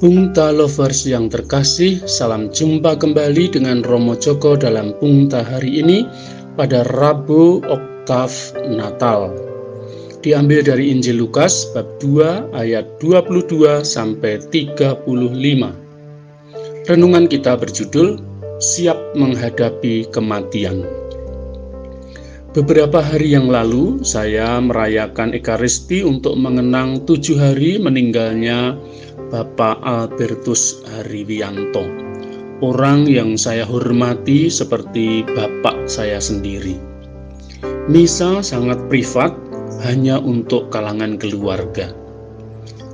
Bungta Lovers yang terkasih, salam jumpa kembali dengan Romo Joko dalam Bungta hari ini pada Rabu Oktav Natal. Diambil dari Injil Lukas bab 2 ayat 22 sampai 35. Renungan kita berjudul Siap Menghadapi Kematian. Beberapa hari yang lalu, saya merayakan Ekaristi untuk mengenang tujuh hari meninggalnya Bapak Albertus Hariwianto, orang yang saya hormati seperti bapak saya sendiri. Misa sangat privat, hanya untuk kalangan keluarga.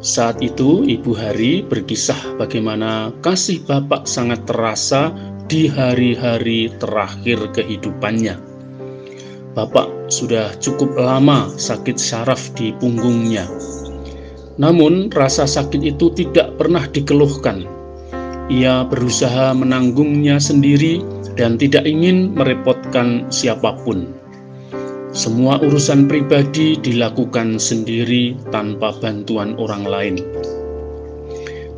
Saat itu, Ibu Hari berkisah bagaimana kasih Bapak sangat terasa di hari-hari terakhir kehidupannya Bapak sudah cukup lama sakit syaraf di punggungnya. Namun, rasa sakit itu tidak pernah dikeluhkan. Ia berusaha menanggungnya sendiri dan tidak ingin merepotkan siapa pun. Semua urusan pribadi dilakukan sendiri tanpa bantuan orang lain.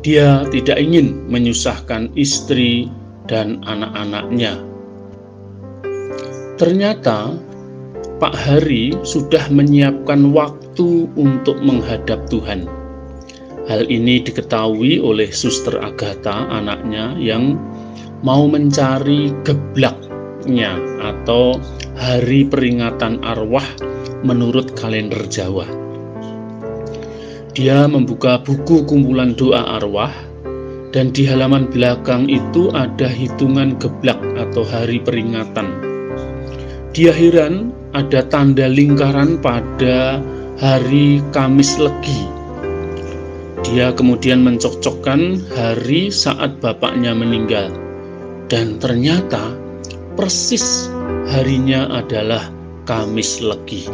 Dia tidak ingin menyusahkan istri dan anak-anaknya. Ternyata Pak Hari sudah menyiapkan waktu untuk menghadap Tuhan. Hal ini diketahui oleh Suster Agatha, anaknya, yang mau mencari geblaknya atau hari peringatan arwah menurut kalender Jawa. Dia membuka buku kumpulan doa arwah dan di halaman belakang itu ada hitungan geblak atau hari peringatan. Dia heran ada tanda lingkaran pada hari Kamis Legi. Dia kemudian mencocokkan hari saat bapaknya meninggal, dan ternyata persis harinya adalah Kamis Legi.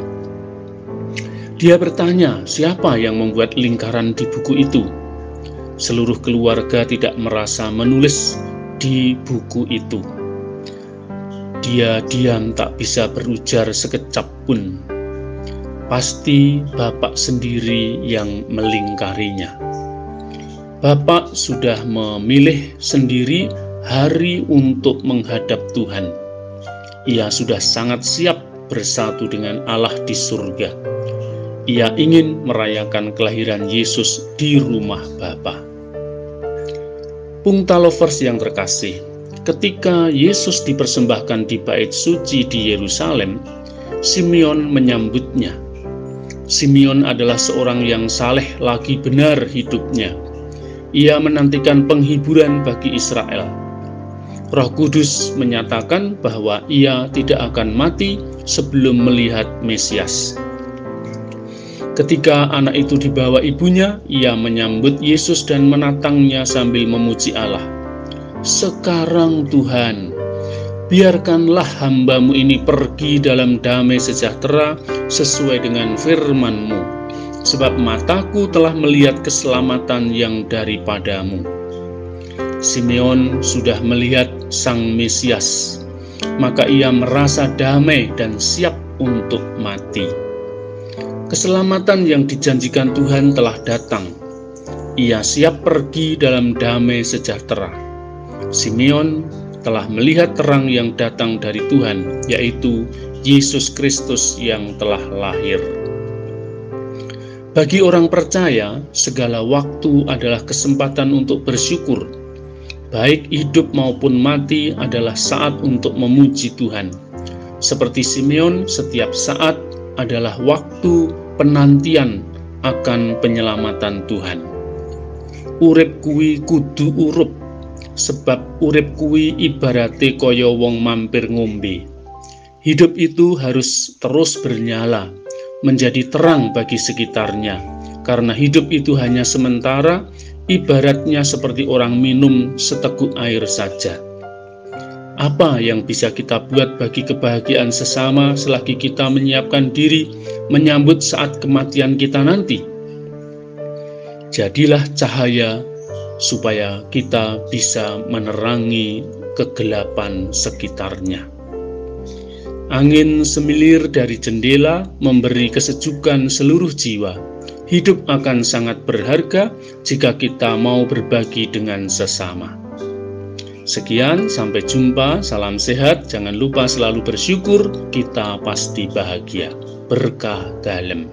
Dia bertanya, siapa yang membuat lingkaran di buku itu? Seluruh keluarga tidak merasa menulis di buku itu. Dia diam tak bisa berujar sekecap pun. Pasti Bapak sendiri yang melingkarinya. Bapak sudah memilih sendiri hari untuk menghadap Tuhan. Ia sudah sangat siap bersatu dengan Allah di surga. Ia ingin merayakan kelahiran Yesus di rumah Bapa. Pungta lovers yang terkasih, Ketika Yesus dipersembahkan di bait suci di Yerusalem, Simeon menyambutnya. Simeon adalah seorang yang saleh lagi benar hidupnya. Ia menantikan penghiburan bagi Israel. Roh Kudus menyatakan bahwa ia tidak akan mati sebelum melihat Mesias. Ketika anak itu dibawa ibunya, ia menyambut Yesus dan menatangnya sambil memuji Allah. Sekarang Tuhan, biarkanlah hambamu ini pergi dalam damai sejahtera sesuai dengan firman-Mu, sebab mataku telah melihat keselamatan yang daripadamu. Simeon sudah melihat Sang Mesias, maka ia merasa damai dan siap untuk mati. Keselamatan yang dijanjikan Tuhan telah datang. Ia siap pergi dalam damai sejahtera Simeon telah melihat terang yang datang dari Tuhan, yaitu Yesus Kristus yang telah lahir. Bagi orang percaya, segala waktu adalah kesempatan untuk bersyukur. Baik hidup maupun mati adalah saat untuk memuji Tuhan. Seperti Simeon, setiap saat adalah waktu penantian akan penyelamatan Tuhan. Urip kuwi kudu urup sebab urip kuwi ibarate kaya wong mampir ngombe. Hidup itu harus terus bernyala, menjadi terang bagi sekitarnya, karena hidup itu hanya sementara, ibaratnya seperti orang minum seteguk air saja. Apa yang bisa kita buat bagi kebahagiaan sesama selagi kita menyiapkan diri menyambut saat kematian kita nanti? Jadilah cahaya supaya kita bisa menerangi kegelapan sekitarnya. Angin semilir dari jendela memberi kesejukan seluruh jiwa, hidup akan sangat berharga jika kita mau berbagi dengan sesama. Sekian, sampai jumpa. Salam sehat. Jangan lupa selalu bersyukur. Kita pasti bahagia. Berkah dalam.